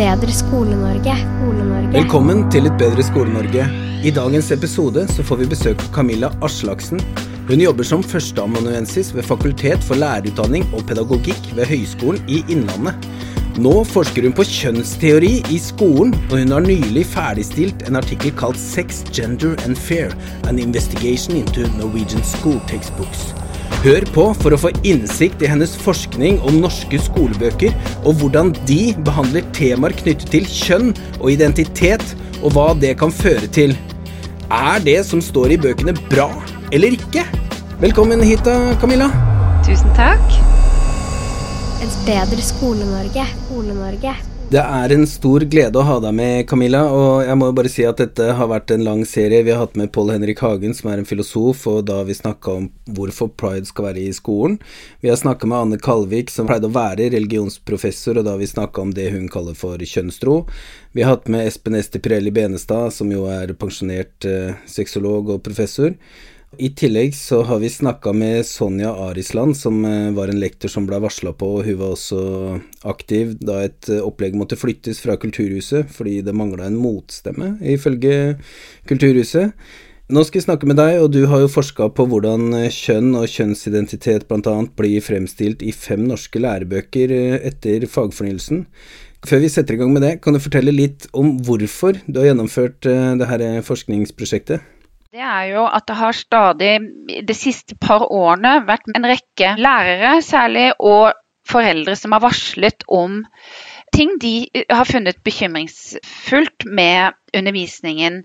bedre Skole-Norge. Skole-Norge. Velkommen til Et bedre Skole-Norge. I dagens episode så får vi besøk av Camilla Aslaksen. Hun jobber som førsteamanuensis ved Fakultet for lærerutdanning og pedagogikk ved Høgskolen i Innlandet. Nå forsker hun på kjønnsteori i skolen, og hun har nylig ferdigstilt en artikkel kalt Sex, Gender and Fair – An Investigation into Norwegian School Textbooks. Hør på for å få innsikt i hennes forskning om norske skolebøker, og hvordan de behandler temaer knyttet til kjønn og identitet, og hva det kan føre til. Er det som står i bøkene bra eller ikke? Velkommen hit da, Camilla. Tusen takk. Et bedre Skole-Norge. Skole-Norge. Det er en stor glede å ha deg med, Camilla, og jeg må bare si at dette har vært en lang serie. Vi har hatt med Pål Henrik Hagen, som er en filosof, og da har vi snakka om hvorfor pride skal være i skolen. Vi har snakka med Anne Kalvik, som pleide å være religionsprofessor, og da har vi snakka om det hun kaller for kjønnstro. Vi har hatt med Espen Esti Pirelli Benestad, som jo er pensjonert eh, sexolog og professor. I tillegg så har vi snakka med Sonja Arisland, som eh, var en lektor som ble varsla på, og hun var også aktiv da et eh, opplegg måtte flyttes fra Kulturhuset fordi det mangla en motstemme, ifølge Kulturhuset. Nå skal vi snakke med deg, og du har jo forska på hvordan eh, kjønn og kjønnsidentitet bl.a. blir fremstilt i fem norske lærebøker etter fagfornyelsen. Før vi setter i gang med det, kan du fortelle litt om hvorfor du har gjennomført dette forskningsprosjektet? Det er jo at det har stadig de siste par årene vært en rekke lærere særlig, og foreldre som har varslet om ting de har funnet bekymringsfullt med undervisningen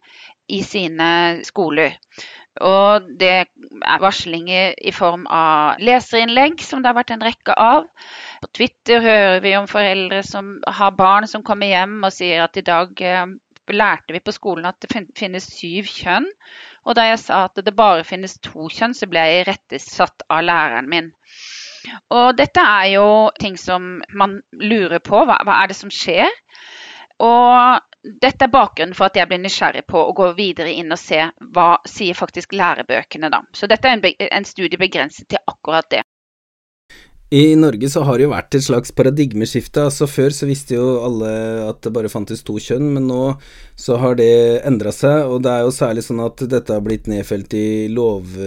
i sine skoler. Og det er varslinger i form av leserinnlegg, som det har vært en rekke av. På Twitter hører vi om foreldre som har barn som kommer hjem og sier at i dag eh, lærte vi på skolen at det finnes syv kjønn. Og da jeg sa at det bare finnes to kjønn, så ble jeg irettesatt av læreren min. Og dette er jo ting som man lurer på. Hva, hva er det som skjer? Og dette er bakgrunnen for at jeg blir nysgjerrig på å gå videre inn og se hva sier faktisk lærebøkene da. Så dette er en, en studie begrenset til akkurat det. I Norge så har det jo vært et slags paradigmeskifte. altså Før så visste jo alle at det bare fantes to kjønn, men nå så har det endra seg. Og det er jo særlig sånn at dette har blitt nedfelt i lov,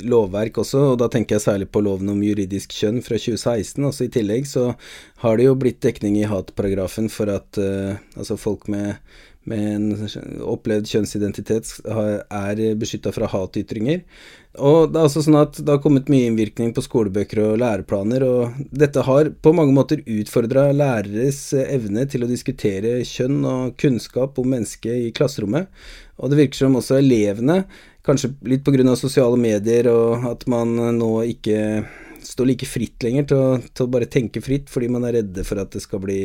lovverk også, og da tenker jeg særlig på loven om juridisk kjønn fra 2016. altså I tillegg så har det jo blitt dekning i hatparagrafen for at uh, altså folk med med en opplevd kjønnsidentitet er beskytta fra hatytringer. Og det er altså sånn at det har kommet mye innvirkning på skolebøker og læreplaner, og dette har på mange måter utfordra læreres evne til å diskutere kjønn og kunnskap om mennesket i klasserommet. Og det virker som også elevene, kanskje litt pga. sosiale medier og at man nå ikke stå like fritt lenger til å, til å, bare tenke fritt, fordi man er redde for at det skal bli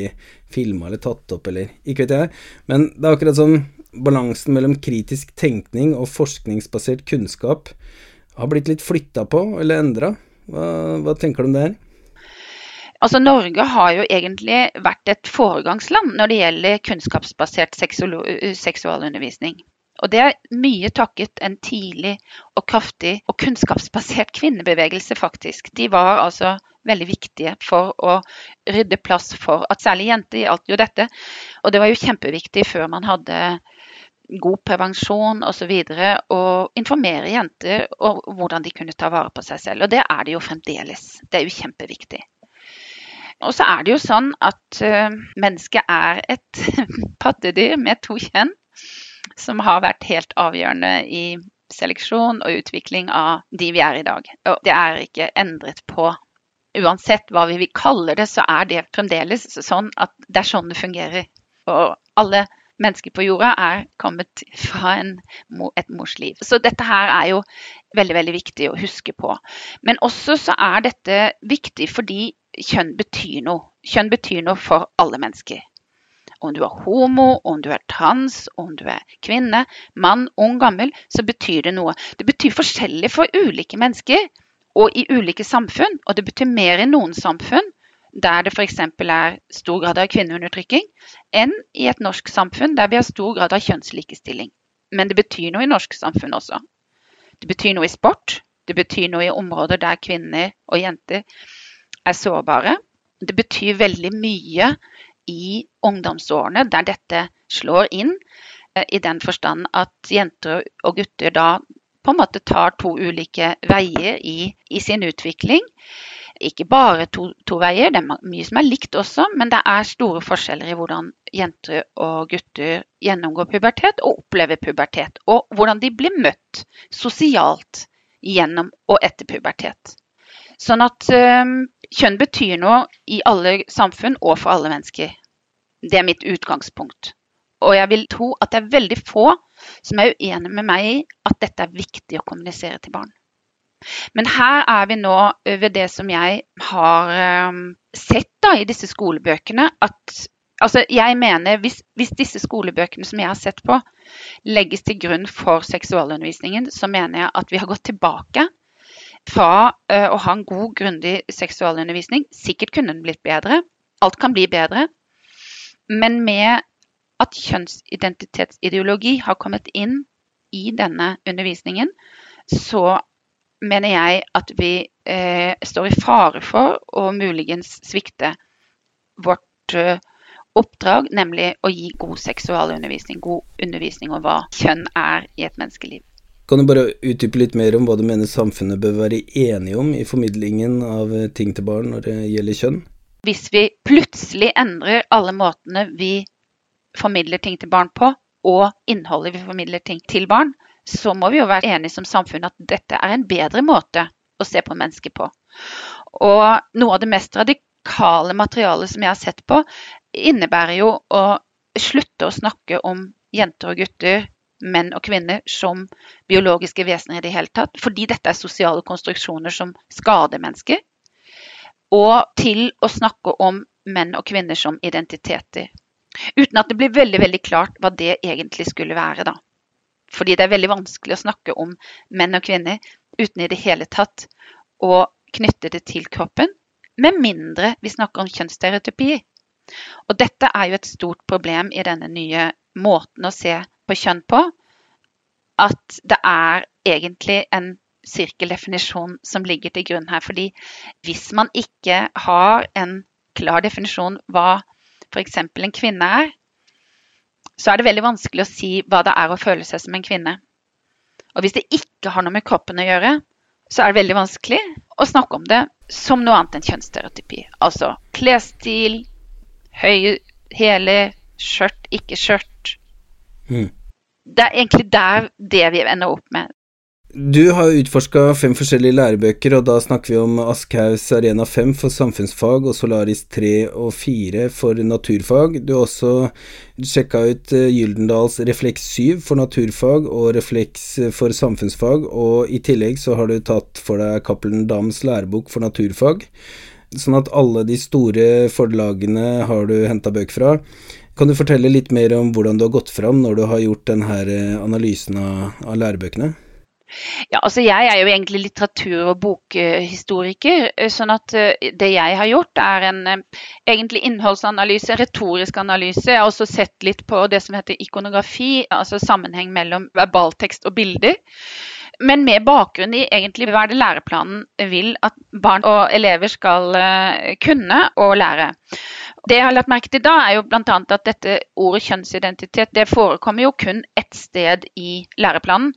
filma eller tatt opp, eller ikke vet jeg. Men det er akkurat som balansen mellom kritisk tenkning og forskningsbasert kunnskap har blitt litt flytta på, eller endra. Hva, hva tenker du om det her? Altså Norge har jo egentlig vært et foregangsland når det gjelder kunnskapsbasert seksualundervisning. Og det er mye takket en tidlig og kraftig og kunnskapsbasert kvinnebevegelse, faktisk. De var altså veldig viktige for å rydde plass for at særlig jenter gjaldt jo dette. Og det var jo kjempeviktig før man hadde god prevensjon osv. Og informere jenter om hvordan de kunne ta vare på seg selv. Og det er det jo fremdeles. Det er jo kjempeviktig. Og så er det jo sånn at uh, mennesket er et pattedyr med to kjønn som har vært helt avgjørende i seleksjon og utvikling av de vi er i dag. Og det er ikke endret på. Uansett hva vi vil kalle det, så er det fremdeles sånn at det er sånn det fungerer. Og alle mennesker på jorda er kommet fra en, et mors liv. Så dette her er jo veldig, veldig viktig å huske på. Men også så er dette viktig fordi kjønn betyr noe. Kjønn betyr noe for alle mennesker om du er homo, om du er trans, om du er kvinne, mann, ung, gammel, så betyr det noe. Det betyr forskjellig for ulike mennesker og i ulike samfunn, og det betyr mer i noen samfunn der det f.eks. er stor grad av kvinneundertrykking, enn i et norsk samfunn der vi har stor grad av kjønnslikestilling. Men det betyr noe i norsk samfunn også. Det betyr noe i sport. Det betyr noe i områder der kvinner og jenter er sårbare. Det betyr veldig mye i ungdomsårene, der dette slår inn, eh, i den forstand at jenter og gutter da på en måte tar to ulike veier i, i sin utvikling. Ikke bare to, to, veier, det er mye som er likt også, men det er store forskjeller i hvordan jenter og gutter gjennomgår pubertet og opplever pubertet. Og hvordan de blir møtt sosialt gjennom og etter pubertet. Sånn at um, kjønn betyr noe i alle samfunn og for alle mennesker. Det er mitt utgangspunkt. Og jeg vil tro at det er veldig få som er uenig med meg i at dette er viktig å kommunisere til barn. Men her er vi nå ved det som jeg har um, sett da, i disse skolebøkene. at altså jeg mener hvis, hvis, disse skolebøkene som jeg har sett på, legges til grunn for seksualundervisningen, så mener jeg at vi har gått tilbake fra å ha en god, grundig seksualundervisning. Sikkert kunne den blitt bedre. Alt kan bli bedre. Men med at kjønnsidentitetsideologi har kommet inn i denne undervisningen, så mener jeg at vi eh, står i fare for å muligens svikte vårt eh, oppdrag, nemlig å gi god seksualundervisning, god undervisning om hva kjønn er i et menneskeliv. Kan du bare utdype litt mer om hva du mener samfunnet bør være enige om i formidlingen av eh, ting til barn når det gjelder kjønn? Hvis vi plutselig endrer alle måtene vi formidler ting til barn på, og innholdet vi formidler ting til barn, så må vi jo være enige som samfunn at dette er en bedre måte å se på mennesker på. Og noe av det mest radikale materialet som jeg har sett på, innebærer jo å slutte å snakke om jenter og gutter, menn og kvinner som biologiske vesener i det hele tatt, fordi dette er sosiale konstruksjoner som skader mennesker. Og til å snakke om menn og kvinner som identiteter. Uten at det blir veldig veldig klart hva det egentlig skulle være. da. Fordi det er veldig vanskelig å snakke om menn og kvinner uten i det hele tatt å knytte det til kroppen, med mindre vi snakker om kjønnsstereotypi. Og dette er jo et stort problem i denne nye måten å se på kjønn på. At det er egentlig en sirkeldefinisjon som ligger til grunn her. Fordi hvis man ikke har en klar definisjon hva f.eks. en kvinne er, så er det veldig vanskelig å si hva det er å føle seg som en kvinne. Og hvis det ikke har noe med kroppen å gjøre, så er det veldig vanskelig å snakke om det som noe annet enn kjønnsstereotypi. Altså klesstil, høye hæler, skjørt, ikke skjørt. Mm. Det er egentlig der det vi ender opp med. Du har utforska fem forskjellige lærebøker, og da snakker vi om Aschhaus Arena 5 for samfunnsfag og Solaris 3 og 4 for naturfag. Du har også sjekka ut eh, Gyldendals Refleks 7 for naturfag og Refleks for samfunnsfag, og i tillegg så har du tatt for deg Cappelen Dams lærebok for naturfag. Sånn at alle de store forlagene har du henta bøker fra. Kan du fortelle litt mer om hvordan du har gått fram når du har gjort denne eh, analysen av, av lærebøkene? Ja, altså Jeg er jo egentlig litteratur- og bokhistoriker. Eh, sånn at eh, det jeg har gjort, er en egentlig innholdsanalyse, retorisk analyse. Jeg har også sett litt på det som heter ikonografi, altså sammenheng mellom verbaltekst og bilder. Men med bakgrunn i egentlig hva det læreplanen vil at barn og elever skal kunne og lære. Det jeg har lagt merke til da, er jo bl.a. at dette ordet kjønnsidentitet det forekommer jo kun ett sted i læreplanen.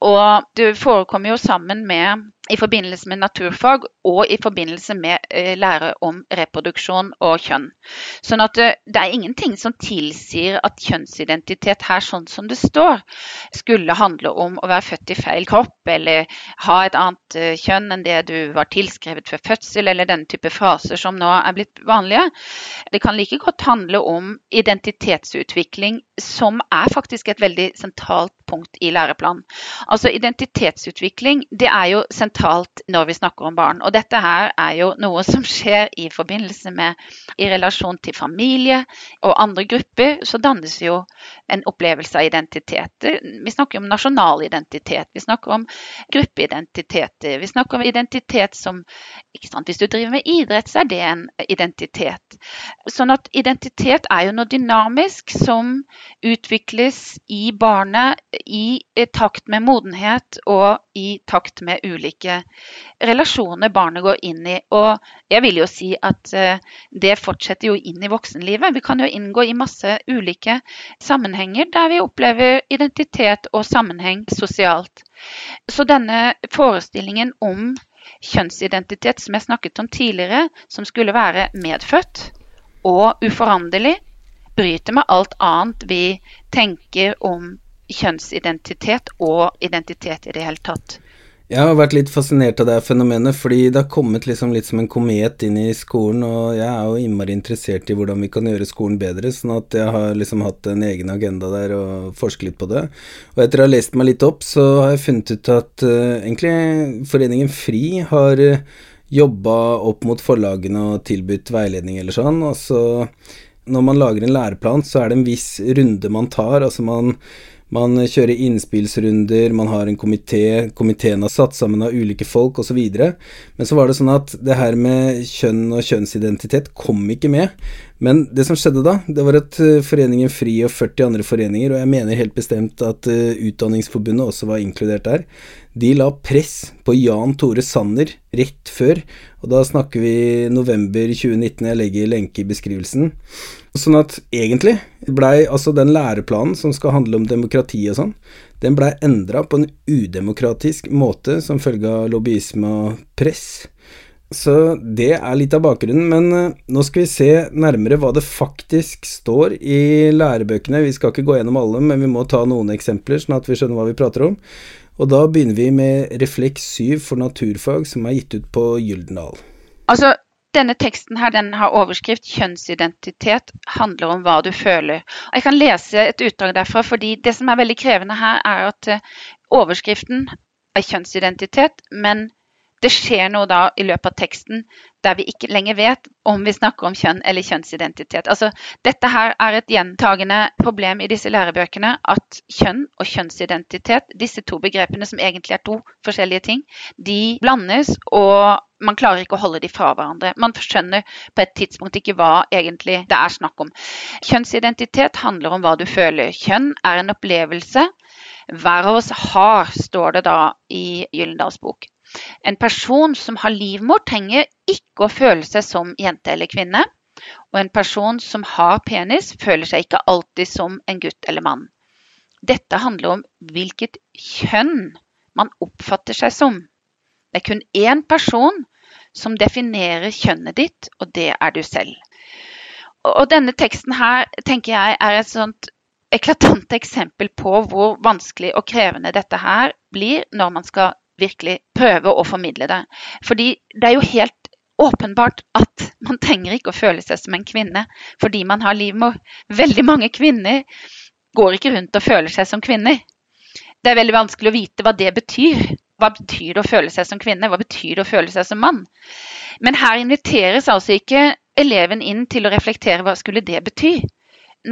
Og det forekommer jo sammen med i forbindelse med naturfag og i forbindelse med eh, lære om reproduksjon og kjønn. Sånn at eh, det er ingenting som tilsier at kjønnsidentitet her, sånn som det står, skulle handle om å være født i feil kropp eller ha et annet eh, kjønn enn det du var tilskrevet før fødsel, eller denne type fraser som nå er blitt vanlige. Det kan like godt handle om identitetsutvikling, som er faktisk et veldig sentralt punkt i læreplanen. Altså Identitetsutvikling det er jo sentralt når vi snakker om barn. Og dette her er jo noe som skjer i forbindelse med i relasjon til familie og andre grupper. Så dannes jo en opplevelse av identitet. Vi snakker om nasjonal identitet, vi snakker om gruppeidentiteter. Vi snakker om identitet som sant, Hvis du driver med idrett, så er det en identitet. Sånn at identitet er jo noe dynamisk som utvikles i barnet i takt med modenhet og i takt med ulike relasjoner barnet går inn i. Og jeg vil jo si at eh, det fortsetter jo inn i voksenlivet. Vi kan jo inngå i masse ulike sammenhenger der vi opplever identitet og sammenheng sosialt. Så denne forestillingen om kjønnsidentitet som jeg snakket om tidligere, som skulle være medfødt og uforanderlig, bryter med alt annet vi tenker om kjønnsidentitet og identitet i det hele tatt. Jeg har vært litt fascinert av det fenomenet, fordi det har kommet liksom litt som en komet inn i skolen, og jeg er jo innmari interessert i hvordan vi kan gjøre skolen bedre, sånn at jeg har liksom hatt en egen agenda der og forsket litt på det. Og etter å ha lest meg litt opp, så har jeg funnet ut at uh, egentlig Foreningen FRI har uh, eh, jobba opp mot forlagene og tilbudt veiledning eller sånn, og så når man lager en læreplan, så er det en viss runde man tar. Altså man, man kjører innspillsrunder, man har en komité, komiteen har satt sammen av ulike folk osv. Men så var det sånn at det her med kjønn og kjønnsidentitet kom ikke med. Men det som skjedde da, det var at eh, Foreningen FRI og 40 andre foreninger, og jeg mener helt bestemt at uh, Utdanningsforbundet også var inkludert der, de la press på Jan Tore Sanner rett før, og da snakker vi november 2019, jeg legger lenke i beskrivelsen. Sånn at egentlig blei altså den læreplanen som skal handle om demokrati og sånn, den blei endra på en udemokratisk måte som følge av lobbyisme og press. Så det er litt av bakgrunnen, men uh, nå skal vi se nærmere hva det faktisk står i lærebøkene. Vi skal ikke gå gjennom alle, men vi må ta noen eksempler, sånn at vi skjønner hva vi prater om. Og da begynner vi med Refleks 7 for naturfag, som er gitt ut på Gyldendal. Altså, denne teksten her, den har overskrift 'Kjønnsidentitet handler om hva du føler'. Og jeg kan lese et utdrag derfra, fordi det som er veldig krevende her, er at uh, overskriften er kjønnsidentitet, men det skjer noe da i løpet av teksten der vi ikke lenger vet om vi snakker om kjønn eller kjønnsidentitet. Altså, dette her er et gjentagende problem i disse lærebøkene. At kjønn og kjønnsidentitet, disse to begrepene som egentlig er to forskjellige ting, de blandes, og man klarer ikke å holde de fra hverandre. Man skjønner på et tidspunkt ikke hva egentlig det er snakk om. Kjønnsidentitet handler om hva du føler. Kjønn er en opplevelse hver av oss har, står det da i Gyllendals bok. En person som har livmor, trenger ikke å føle seg som jente eller kvinne. Og en person som har penis, føler seg ikke alltid som en gutt eller mann. Dette handler om hvilket kjønn man oppfatter seg som. Det er kun én person som definerer kjønnet ditt, og det er du selv. Og denne teksten her tenker jeg er et sånt eklatant eksempel på hvor vanskelig og krevende dette her blir når man skal virkelig prøve å formidle det. Fordi det er jo helt åpenbart at man trenger ikke å føle seg som en kvinne fordi man har livmor. Veldig mange kvinner går ikke rundt og føler seg som kvinner. Det er veldig vanskelig å vite hva det betyr. Hva betyr det å føle seg som kvinne? Hva betyr det å føle seg som mann? Men her inviteres altså ikke eleven inn til å reflektere hva skulle det bety.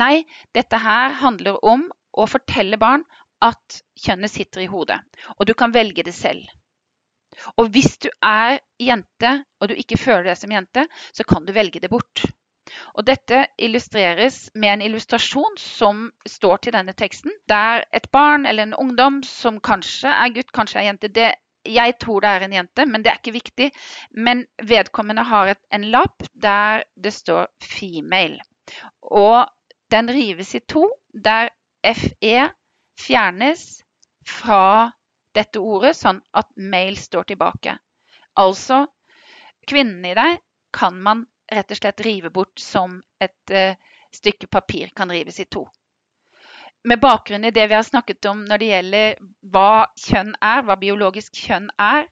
Nei, dette her handler om å fortelle barn at kjønnet sitter i hodet, og du kan velge det selv. Og hvis du er jente og du ikke føler deg som jente, så kan du velge det bort. Og Dette illustreres med en illustrasjon som står til denne teksten, der et barn eller en ungdom som kanskje er gutt, kanskje er jente det, Jeg tror det er en jente, men det er ikke viktig. Men vedkommende har et, en lapp der det står 'female'. Og den rives i to, der FE fjernes fra dette ordet, sånn at mail står tilbake. Altså, kvinnen i deg kan man rett og slett rive bort som et uh, stykke papir kan rives i to. Med bakgrunn i det vi har snakket om når det gjelder hva kjønn er, hva biologisk kjønn er,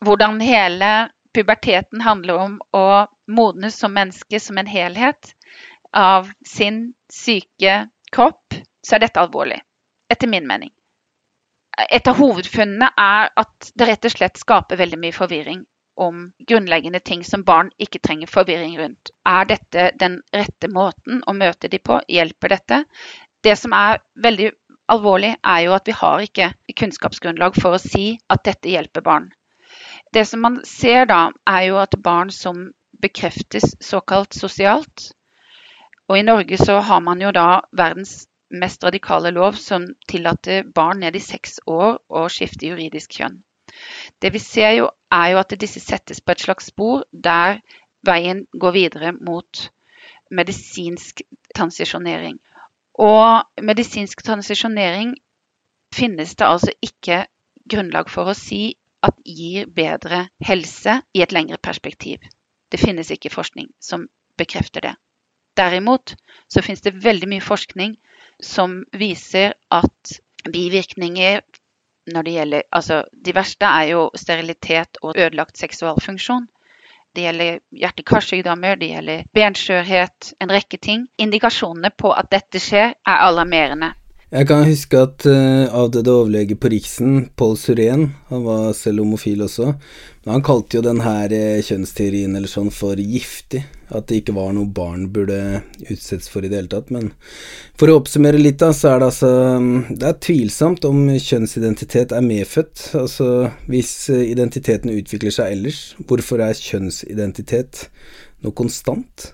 hvordan hele puberteten handler om å modnes som menneske som en helhet av sin syke kropp, så er dette alvorlig etter min mening. Et av hovedfunnene er at det rett og slett skaper veldig mye forvirring om grunnleggende ting som barn ikke trenger forvirring rundt. Er dette den rette måten å møte de på? Hjelper dette? Det som er veldig alvorlig, er jo at vi har ikke kunnskapsgrunnlag for å si at dette hjelper barn. Det som man ser da, er jo at barn som bekreftes såkalt sosialt, og i Norge så har man jo da verdens mest radikale lov som tillater barn ned i seks år å skifte juridisk kjønn. Det vi ser jo, er jo at disse settes på et slags spor der veien går videre mot medisinsk transisjonering. Og medisinsk transisjonering finnes det altså ikke grunnlag for å si at gir bedre helse i et lengre perspektiv. Det finnes ikke forskning som bekrefter det. Derimot så finnes det veldig mye forskning som viser at bivirkninger når det gjelder Altså, de verste er jo sterilitet og ødelagt seksualfunksjon. Det gjelder hjerte-karsykdommer, det gjelder benskjørhet, en rekke ting. Indikasjonene på at dette skjer, er alarmerende. Jeg kan huske at uh, avdøde overlege på Riksen, Paul Surén, han var selv homofil også, men han kalte jo den her uh, kjønnsteorien eller sånn for giftig. At det ikke var noe barn burde utsettes for i det hele tatt. Men for å oppsummere litt, da, så er det altså Det er tvilsomt om kjønnsidentitet er medfødt. Altså hvis uh, identiteten utvikler seg ellers, hvorfor er kjønnsidentitet noe konstant?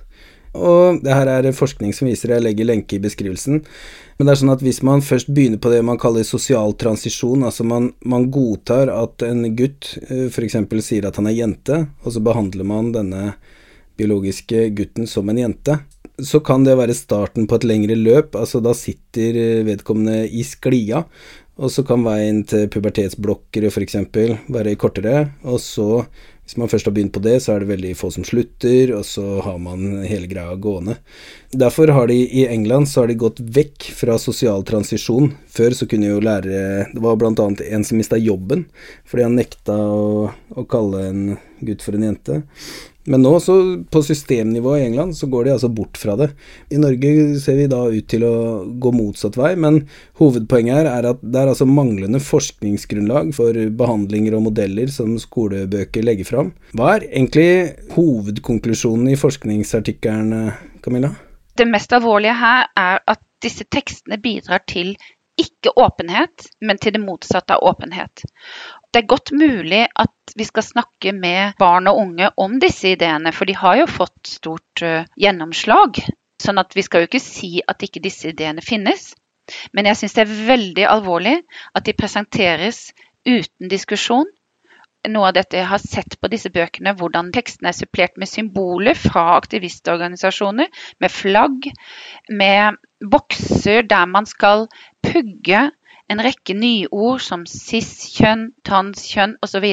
Og det her er forskning som viser, jeg legger lenke i beskrivelsen. Men det er sånn at hvis man først begynner på det man kaller sosial transisjon, altså man, man godtar at en gutt eh, f.eks. sier at han er jente, og så behandler man denne biologiske gutten som en jente, så kan det være starten på et lengre løp. Altså da sitter vedkommende i sklia, og så kan veien til pubertetsblokkere f.eks. være kortere, og så hvis man først har begynt på det, så er det veldig få som slutter, og så har man hele greia gående. Derfor har de i England så har de gått vekk fra sosial transisjon. Før så kunne jo lærere Det var annet en som mista jobben fordi han nekta å, å kalle en gutt for en jente. Men nå, så på systemnivå i England, så går de altså bort fra det. I Norge ser vi da ut til å gå motsatt vei, men hovedpoenget her er at det er altså manglende forskningsgrunnlag for behandlinger og modeller som skolebøker legger fram. Hva er egentlig hovedkonklusjonen i forskningsartikkelen, Camilla? Det mest alvorlige her er at disse tekstene bidrar til ikke åpenhet, men til det motsatte av åpenhet. Det er godt mulig at vi skal snakke med barn og unge om disse ideene, for de har jo fått stort uh, gjennomslag. Sånn at vi skal jo ikke si at ikke disse ideene finnes. Men jeg syns det er veldig alvorlig at de presenteres uten diskusjon. Noe av dette jeg har sett på disse bøkene, hvordan tekstene er supplert med symboler fra aktivistorganisasjoner, med flagg, med bokser der man skal pugge en rekke nyord som cis-kjønn, transkjønn osv.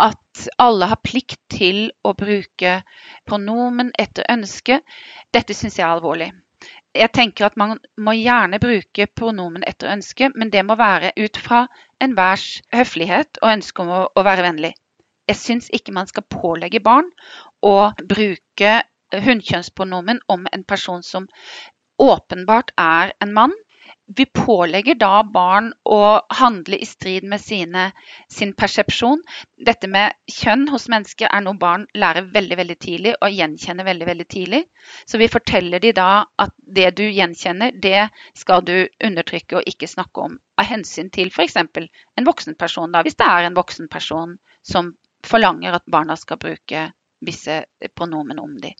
At alle har plikt til å bruke pronomen etter ønske. Dette syns jeg er alvorlig. Jeg tenker at Man må gjerne bruke pronomen etter ønske, men det må være ut fra enhvers høflighet og ønske om å, å være vennlig. Jeg syns ikke man skal pålegge barn å bruke hunnkjønnspronomen om en person som åpenbart er en mann, vi pålegger da barn å handle i strid med sine, sin persepsjon. Dette med kjønn hos mennesker er noe barn lærer veldig veldig tidlig og gjenkjenner veldig veldig tidlig. Så vi forteller de da at det du gjenkjenner, det skal du undertrykke og ikke snakke om av hensyn til f.eks. en voksen person. Da, hvis det er en voksen person som forlanger at barna skal bruke visse pronomen om dem.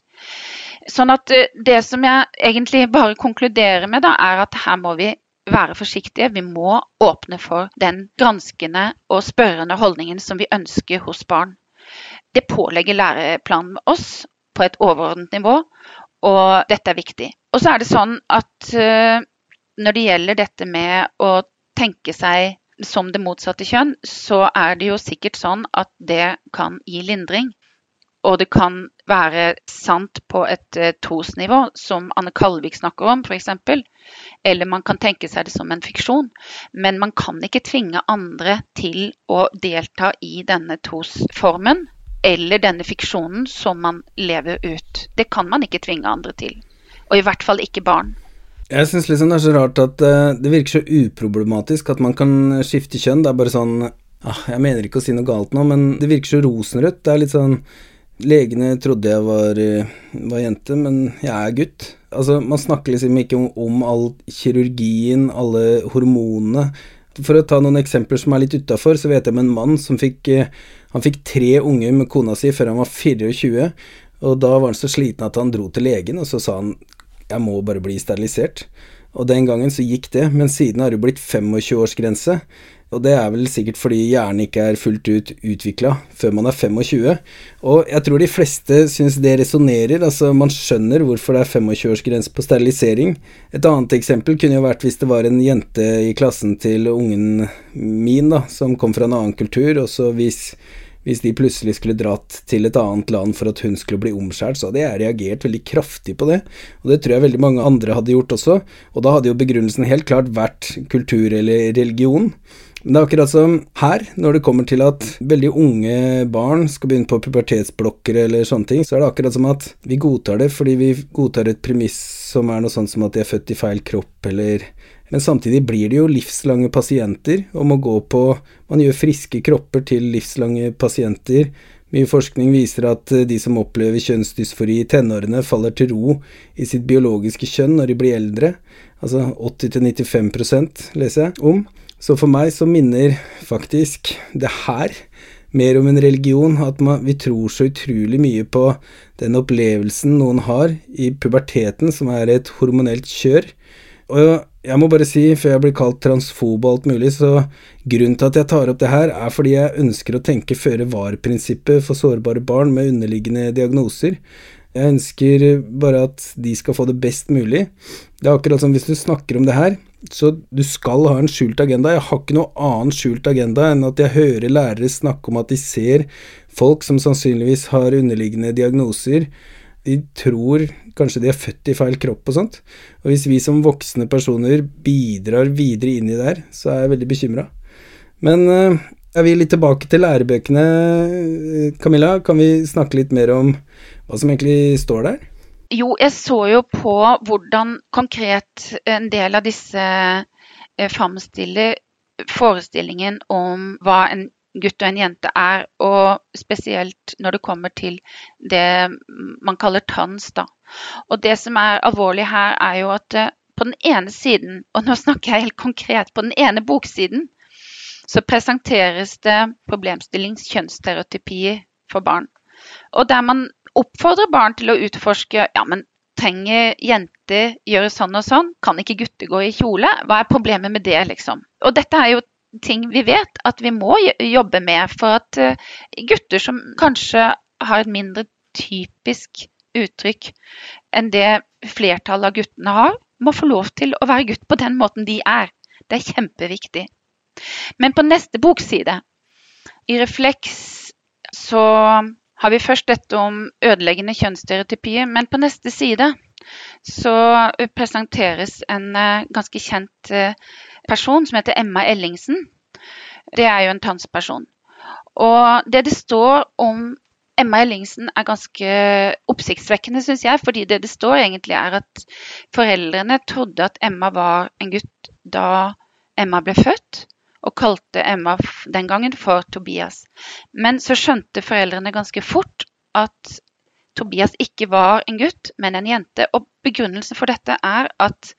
Sånn at eh, Det som jeg egentlig bare konkluderer med, da, er at her må vi være forsiktige. Vi må åpne for den granskende og spørrende holdningen som vi ønsker hos barn. Det pålegger læreplanen med oss på et overordnet nivå, og dette er viktig. Og så er det sånn at uh, når det gjelder dette med å tenke seg som det motsatte kjønn, så er det jo sikkert sånn at det kan gi lindring. Og det kan være sant på et uh, trosnivå, som Anne Kalvik snakker om f.eks. Eller man kan tenke seg det som en fiksjon. Men man kan ikke tvinge andre til å delta i denne trosformen eller denne fiksjonen som man lever ut. Det kan man ikke tvinge andre til. Og i hvert fall ikke barn. Jeg syns liksom det er så rart at uh, det virker så uproblematisk at man kan skifte kjønn. Det er bare sånn ah, Jeg mener ikke å si noe galt nå, men det virker så rosenrødt. Det er litt sånn Legene trodde jeg var, eh, var, jente, men jeg er gutt. Altså, Man snakker liksom ikke om, om all kirurgien, alle hormonene. For å ta noen eksempler som er litt utafor, så vet jeg om en mann som fikk eh, Han fikk tre unger med kona si før han var 24, og da var han så sliten at han dro til legen, og så sa han jeg må bare bli sterilisert. Og den gangen så gikk det, men siden har det blitt 25-årsgrense. Og det er vel sikkert fordi hjernen ikke er fullt ut utvikla før man er 25. Og jeg tror de fleste syns det resonnerer, altså man skjønner hvorfor det er 25-årsgrense på sterilisering. Et annet eksempel kunne jo vært hvis det var en jente i klassen til ungen min, da, som kom fra en annen kultur, og så hvis hvis de plutselig skulle dratt til et annet land for at hun skulle bli omskjært, så hadde jeg reagert veldig kraftig på det. Og det tror jeg veldig mange andre hadde gjort også. Og da hadde jo begrunnelsen helt klart vært kultur eller religion. Det er akkurat som her, når det kommer til at veldig unge barn skal begynne på pubertetsblokker eller sånne ting, så er det akkurat som at vi godtar det fordi vi godtar et premiss som er noe sånt som at de er født i feil kropp, eller Men samtidig blir det jo livslange pasienter og må gå på Man gjør friske kropper til livslange pasienter. Mye forskning viser at de som opplever kjønnsdysfori i tenårene, faller til ro i sitt biologiske kjønn når de blir eldre. Altså 80-95 leser jeg om. Så for meg så minner faktisk det her mer om en religion, at man, vi tror så utrolig mye på den opplevelsen noen har i puberteten, som er et hormonelt kjør. Og jeg må bare si, før jeg blir kalt transfob og alt mulig, så grunnen til at jeg tar opp det her, er fordi jeg ønsker å tenke føre var-prinsippet for sårbare barn med underliggende diagnoser. Jeg ønsker bare at de skal få det best mulig. Det er akkurat som hvis du snakker om det her, så du skal ha en skjult agenda. Jeg har ikke noe annen skjult agenda enn at jeg hører lærere snakke om at de ser folk som sannsynligvis har underliggende diagnoser. De tror kanskje de er født i feil kropp og sånt. Og hvis vi som voksne personer bidrar videre inn i det her, så er jeg veldig bekymra. Men jeg er vi litt tilbake til lærebøkene, Camilla? Kan vi snakke litt mer om hva som egentlig står der? Jo, jeg så jo på hvordan konkret en del av disse eh, framstiller forestillingen om hva en gutt og en jente er, og spesielt når det kommer til det man kaller tans. Da. Og det som er alvorlig her, er jo at eh, på den ene siden, og nå snakker jeg helt konkret, på den ene boksiden så presenteres det problemstillings kjønnsstereotypier for barn. Og der man oppfordrer barn til å utforske ja, men trenger jenter gjøre sånn og sånn? Kan ikke gutter gå i kjole? Hva er problemet med det, liksom? Og dette er jo ting vi vet at vi må jobbe med for at uh, gutter som kanskje har et mindre typisk uttrykk enn det flertallet av guttene har, må få lov til å være gutt på den måten de er. Det er kjempeviktig. Men på neste bokside, i Refleks, så har vi først dette om ødeleggende kjønnsstereotypier, men på neste side så presenteres en uh, ganske kjent uh, person som heter Emma Ellingsen. Det er jo en transperson. Og det det står om Emma Ellingsen er ganske oppsiktsvekkende, syns jeg. Fordi det det står egentlig er at foreldrene trodde at Emma var en gutt da Emma ble født og kalte Emma den gangen for Tobias. Men så skjønte foreldrene ganske fort at Tobias ikke var en gutt, men en jente. Og begrunnelsen for dette er at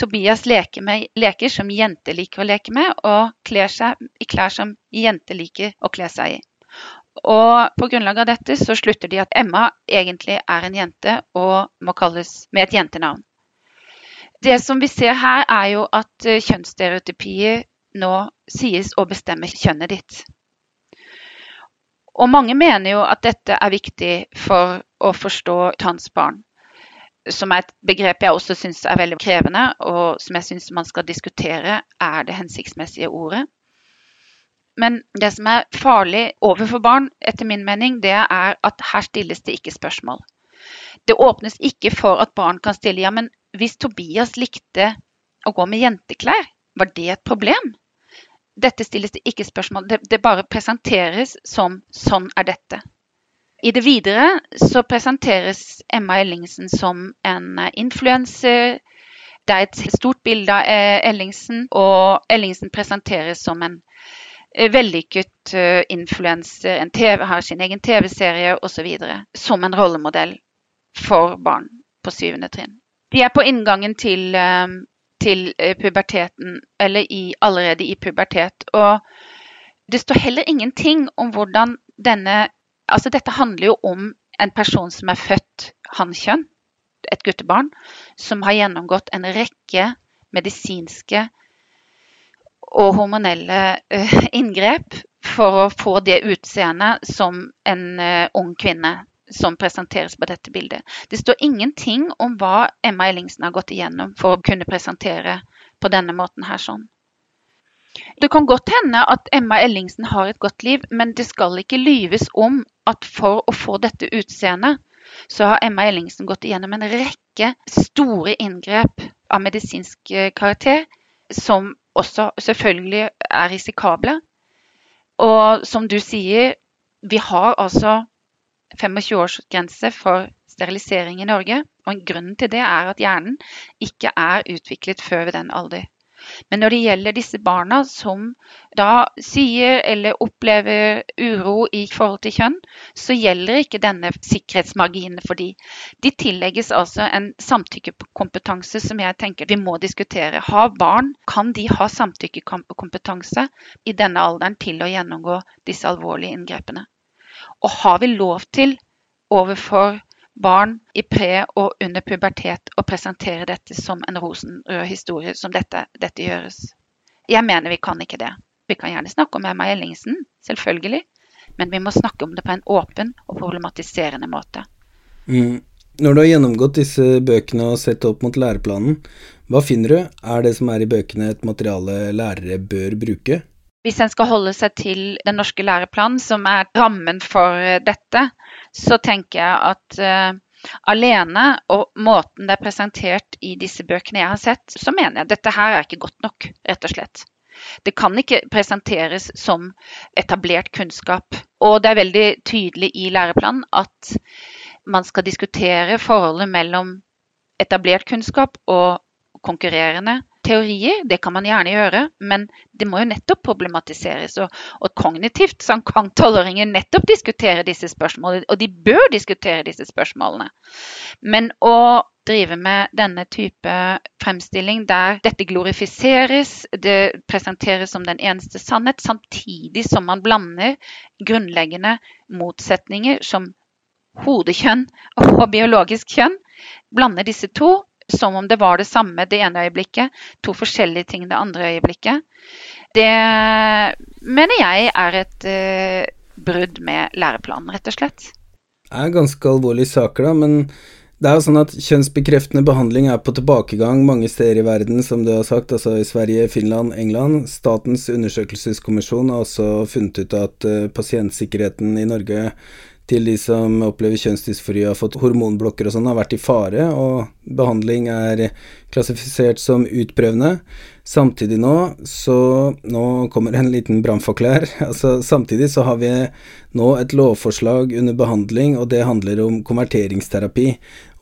Tobias leker, med, leker som jenter liker å leke med, og kler seg i klær som jenter liker å kle seg i. Og på grunnlag av dette så slutter de at Emma egentlig er en jente og må kalles med et jentenavn. Det som vi ser her, er jo at eh, kjønnsstereotypier nå sies å bestemme kjønnet ditt. Og mange mener jo at dette er viktig for å forstå transbarn. Som er et begrep jeg også syns er veldig krevende, og som jeg syns man skal diskutere er det hensiktsmessige ordet. Men det som er farlig overfor barn, etter min mening, det er at her stilles det ikke spørsmål. Det åpnes ikke for at barn kan stille ja, men hvis Tobias likte å gå med jenteklær, var det et problem? Dette stilles det ikke spørsmål, det, det bare presenteres som 'sånn er dette'. I det videre så presenteres Emma Ellingsen som en eh, influenser. Det er et stort bilde av eh, Ellingsen, og Ellingsen presenteres som en eh, vellykket influenser, har sin egen TV-serie osv. Som en rollemodell for barn på syvende trinn. De er på inngangen til til eh, puberteten, eller i, allerede i pubertet. Og det står heller ingenting om hvordan denne Altså dette handler jo om en person som er født hannkjønn, et guttebarn, som har gjennomgått en rekke medisinske og hormonelle eh, inngrep for å få det utseendet som en eh, ung kvinne som presenteres på dette bildet. Det står ingenting om hva Emma Ellingsen har gått igjennom for å kunne presentere på denne måten her sånn. Det kan godt hende at Emma Ellingsen har et godt liv, men det skal ikke lyves om at for å få dette utseendet, så har Emma Ellingsen gått igjennom en rekke store inngrep av medisinsk eh, karakter, som også selvfølgelig er risikable. Og som du sier, vi har altså 25-årsgrense for sterilisering i Norge. Og grunnen til det er at hjernen ikke er utviklet før ved den alder. Men når det gjelder disse barna som da sier eller opplever uro i forhold til kjønn, så gjelder ikke denne sikkerhetsmarginen for de. De tillegges altså en samtykkekompetanse som jeg tenker vi må diskutere. Har barn, kan de ha samtykkekompetanse i denne alderen til å gjennomgå disse alvorlige inngrepene? Og har vi lov til overfor barn i pre- og under pubertet å presentere dette som en rosenrød historie, som dette, dette, gjøres? Jeg mener vi kan ikke det. Vi kan gjerne snakke om Emma Ellingsen, selvfølgelig, men vi må snakke om det på en åpen og problematiserende måte. Mm. Når du har gjennomgått disse bøkene og sett opp mot læreplanen, hva finner du? Er det som er i bøkene et materiale lærere bør bruke? Hvis en skal holde seg til den norske læreplanen, som er rammen for eh, dette, så tenker jeg at uh, alene og måten det er presentert i disse bøkene jeg har sett, så mener jeg at dette her er ikke godt nok, rett og slett. Det kan ikke presenteres som etablert kunnskap. Og det er veldig tydelig i læreplanen at man skal diskutere forholdet mellom etablert kunnskap og konkurrerende teorier, det kan man gjerne gjøre, men det må jo nettopp problematiseres. Og, og kognitivt så kan tolvåringer nettopp diskutere disse spørsmålene, og de bør diskutere disse spørsmålene. Men å drive med denne type fremstilling der dette glorifiseres, det presenteres som den eneste sannhet, samtidig som man blander grunnleggende motsetninger som hodekjønn og biologisk kjønn, blander disse to, som om det var det samme det ene øyeblikket, to forskjellige ting det andre øyeblikket. Det mener jeg er et uh, brudd med læreplanen, rett og slett. Det er ganske alvorlige saker, da, men det er jo sånn at kjønnsbekreftende behandling er på tilbakegang mange steder i verden, som du har sagt, altså i Sverige, Finland, England. Statens undersøkelseskommisjon har også funnet ut at uh, pasientsikkerheten i Norge til de som opplever kjønnsdysfori og har fått hormonblokker og sånn, har vært i fare, og behandling er klassifisert som utprøvende. Samtidig nå så Nå kommer en liten brannfakkel her. Altså, samtidig så har vi nå et lovforslag under behandling, og det handler om konverteringsterapi.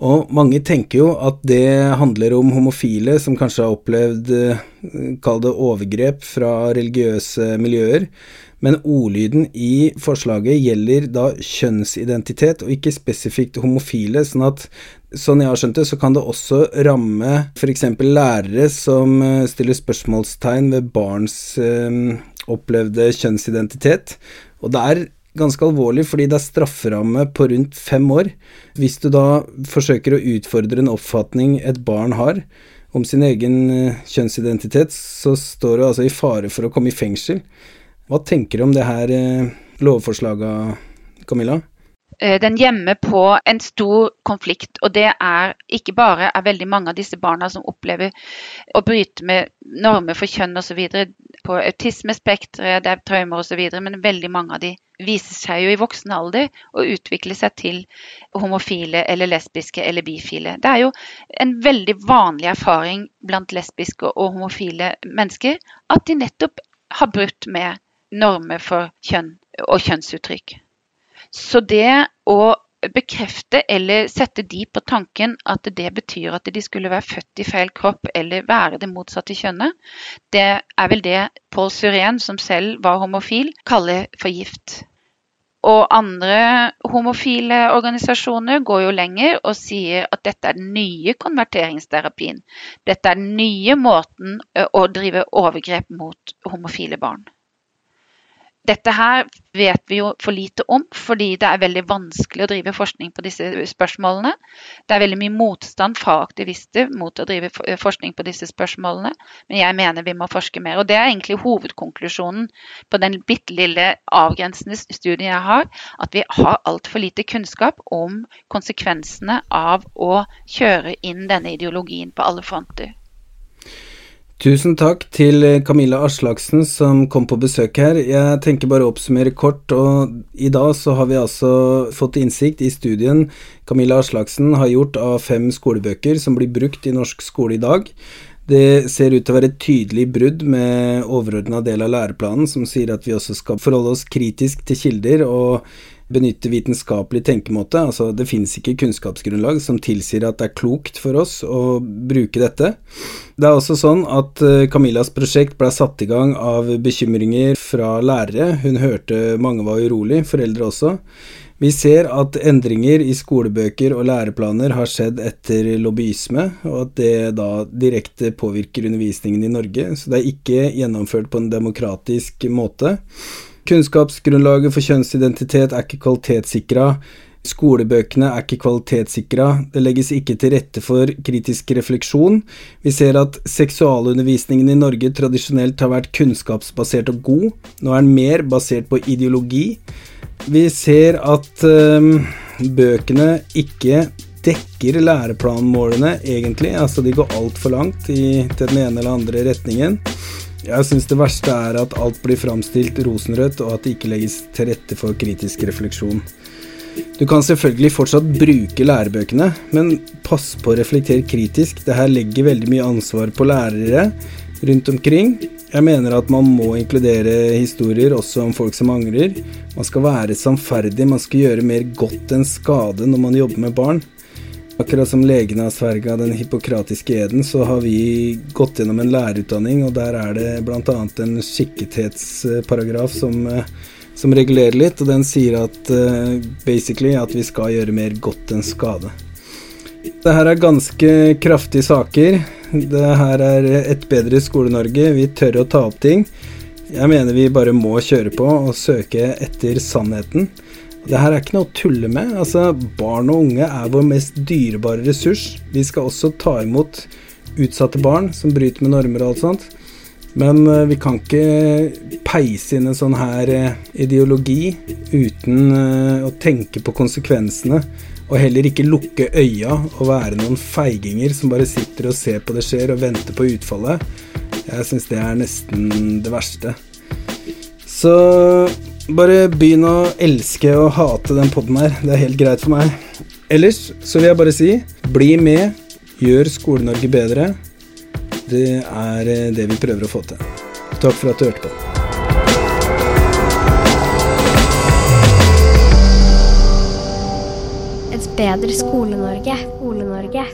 Og mange tenker jo at det handler om homofile som kanskje har opplevd, eh, kall det overgrep fra religiøse miljøer. Men ordlyden i forslaget gjelder da kjønnsidentitet, og ikke spesifikt homofile. sånn at sånn jeg har skjønt det, så kan det også ramme f.eks. lærere som eh, stiller spørsmålstegn ved barns øh, opplevde kjønnsidentitet. Og det er ganske alvorlig, fordi det er strafferamme på rundt fem år. Hvis du da forsøker å utfordre en oppfatning et barn har om sin egen eh, kjønnsidentitet, så står du altså i fare for å komme i fengsel. Hva tenker du om det her eh, lovforslaget, Camilla? Eh, den gjemmer på en stor konflikt, og det er ikke bare er veldig mange av disse barna som opplever å bryte med normer for kjønn osv. på autismespekteret, det er traumer osv., men veldig mange av de viser seg jo i voksen alder å utvikle seg til homofile eller lesbiske eller bifile. Det er jo en veldig vanlig erfaring blant lesbiske og homofile mennesker at de nettopp har brutt med normer for kjønn og kjønnsuttrykk. Så det å bekrefte eller sette de på tanken at det betyr at de skulle være født i feil kropp eller være det motsatte kjønnet, det er vel det Paul Suren, som selv var homofil, kaller for gift. Og andre homofile organisasjoner går jo lenger og sier at dette er den nye konverteringsterapien. Dette er den nye måten å drive overgrep mot homofile barn. Dette her vet vi jo for lite om, fordi det er veldig vanskelig å drive forskning på disse spørsmålene. Det er veldig mye motstand fra aktivister mot å drive forskning på disse spørsmålene. Men jeg mener vi må forske mer. Og det er egentlig hovedkonklusjonen på den bitte lille avgrensende studien jeg har. At vi har altfor lite kunnskap om konsekvensene av å kjøre inn denne ideologien på alle fronter. Tusen takk til Camilla Aslaksen som kom på besøk her. Jeg tenker bare å oppsummere kort, og i dag så har vi altså fått innsikt i studien Camilla Aslaksen har gjort av fem skolebøker som blir brukt i norsk skole i dag. Det ser ut til å være et tydelig brudd med overordna del av læreplanen, som sier at vi også skal forholde oss kritisk til kilder og benytte vitenskapelig tenkemåte. Altså, det finnes ikke kunnskapsgrunnlag som tilsier at det er klokt for oss å bruke dette. Det er også sånn at eh, Camillas prosjekt ble satt i gang av bekymringer fra lærere. Hun hørte mange var urolig, foreldre også. Vi ser at endringer i skolebøker og læreplaner har skjedd etter lobbyisme, og at det da direkte påvirker undervisningen i Norge. Så det er ikke gjennomført på en demokratisk måte. Kunnskapsgrunnlaget for kjønnsidentitet er ikke kvalitetssikra. Skolebøkene er ikke kvalitetssikra, det legges ikke til rette for kritisk refleksjon. Vi ser at seksualundervisningen i Norge tradisjonelt har vært kunnskapsbasert og god, nå er den mer basert på ideologi. Vi ser at øh, bøkene ikke dekker læreplanmålene, egentlig, altså de går altfor langt i, til den ene eller andre retningen. Jeg syns det verste er at alt blir framstilt rosenrødt, og at det ikke legges til rette for kritisk refleksjon. Du kan selvfølgelig fortsatt bruke lærebøkene, men pass på å reflektere kritisk. Det her legger veldig mye ansvar på lærere rundt omkring. Jeg mener at man må inkludere historier også om folk som angrer. Man skal være sannferdig, man skal gjøre mer godt enn skade når man jobber med barn. Akkurat som legene har sverga den hippokratiske eden, så har vi gått gjennom en lærerutdanning, og der er det bl.a. en skikkethetsparagraf som, eh, som, regulerer litt, og den sier at uh, basically at vi skal gjøre mer godt enn skade. Det her er ganske kraftige saker. Det her er et bedre Skole-Norge. Vi tør å ta opp ting. Jeg mener vi bare må kjøre på og søke etter sannheten. Det her er ikke noe å tulle med. Altså, barn og unge er vår mest dyrebare ressurs. Vi skal også ta imot utsatte barn som bryter med normer og alt sånt. Men uh, vi kan ikke peise inn en sånn her uh, ideologi uten uh, å tenke på konsekvensene. Og heller ikke lukke øya og være noen feiginger som bare sitter og ser på det skjer og venter på utfallet. Jeg syns det er nesten det verste. Så bare begynn å elske og hate den poden her. Det er helt greit for meg. Ellers så vil jeg bare si bli med, gjør Skole-Norge bedre. Det er eh, det vi prøver å få til. Takk for at du hørte på. Et bedre Skole-Norge. Skole-Norge.